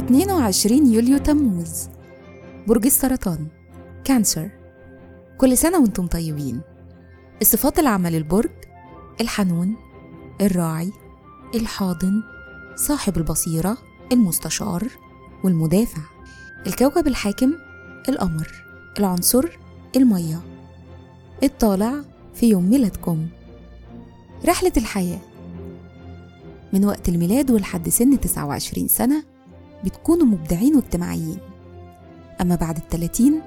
22 يوليو تموز. برج السرطان. كانسر. كل سنة وأنتم طيبين. الصفات العامة للبرج الحنون الراعي الحاضن صاحب البصيرة المستشار والمدافع. الكوكب الحاكم القمر. العنصر المية. الطالع في يوم ميلادكم. رحلة الحياة. من وقت الميلاد ولحد سن 29 سنة بتكونوا مبدعين واجتماعيين. أما بعد التلاتين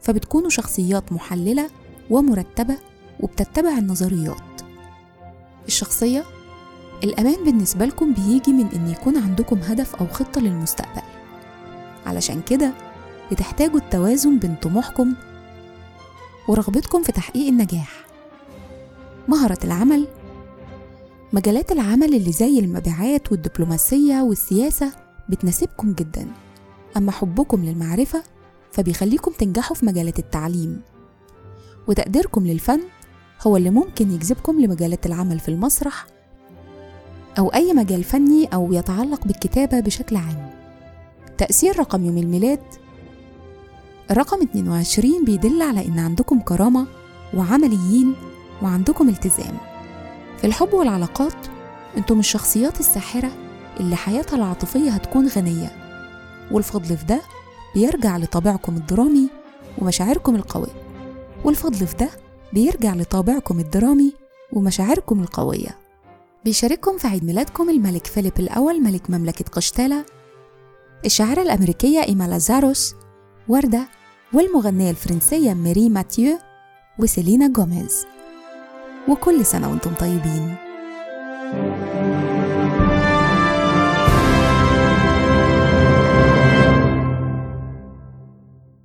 فبتكونوا شخصيات محللة ومرتبة وبتتبع النظريات. الشخصية الأمان بالنسبة لكم بيجي من إن يكون عندكم هدف أو خطة للمستقبل. علشان كده بتحتاجوا التوازن بين طموحكم ورغبتكم في تحقيق النجاح. مهرة العمل مجالات العمل اللي زي المبيعات والدبلوماسية والسياسة بتناسبكم جدا. أما حبكم للمعرفة فبيخليكم تنجحوا في مجالات التعليم. وتقديركم للفن هو اللي ممكن يجذبكم لمجالات العمل في المسرح أو أي مجال فني أو يتعلق بالكتابة بشكل عام. تأثير رقم يوم الميلاد الرقم 22 بيدل على إن عندكم كرامة وعمليين وعندكم التزام. في الحب والعلاقات أنتم الشخصيات الساحرة اللي حياتها العاطفية هتكون غنية. والفضل في ده بيرجع لطابعكم الدرامي ومشاعركم القوية. والفضل في ده بيرجع لطابعكم الدرامي ومشاعركم القوية. بيشارككم في عيد ميلادكم الملك فيليب الأول ملك مملكة قشتالة الشاعرة الأمريكية إيما لازاروس وردة والمغنية الفرنسية ميري ماتيو وسيلينا جوميز وكل سنة وأنتم طيبين. thank you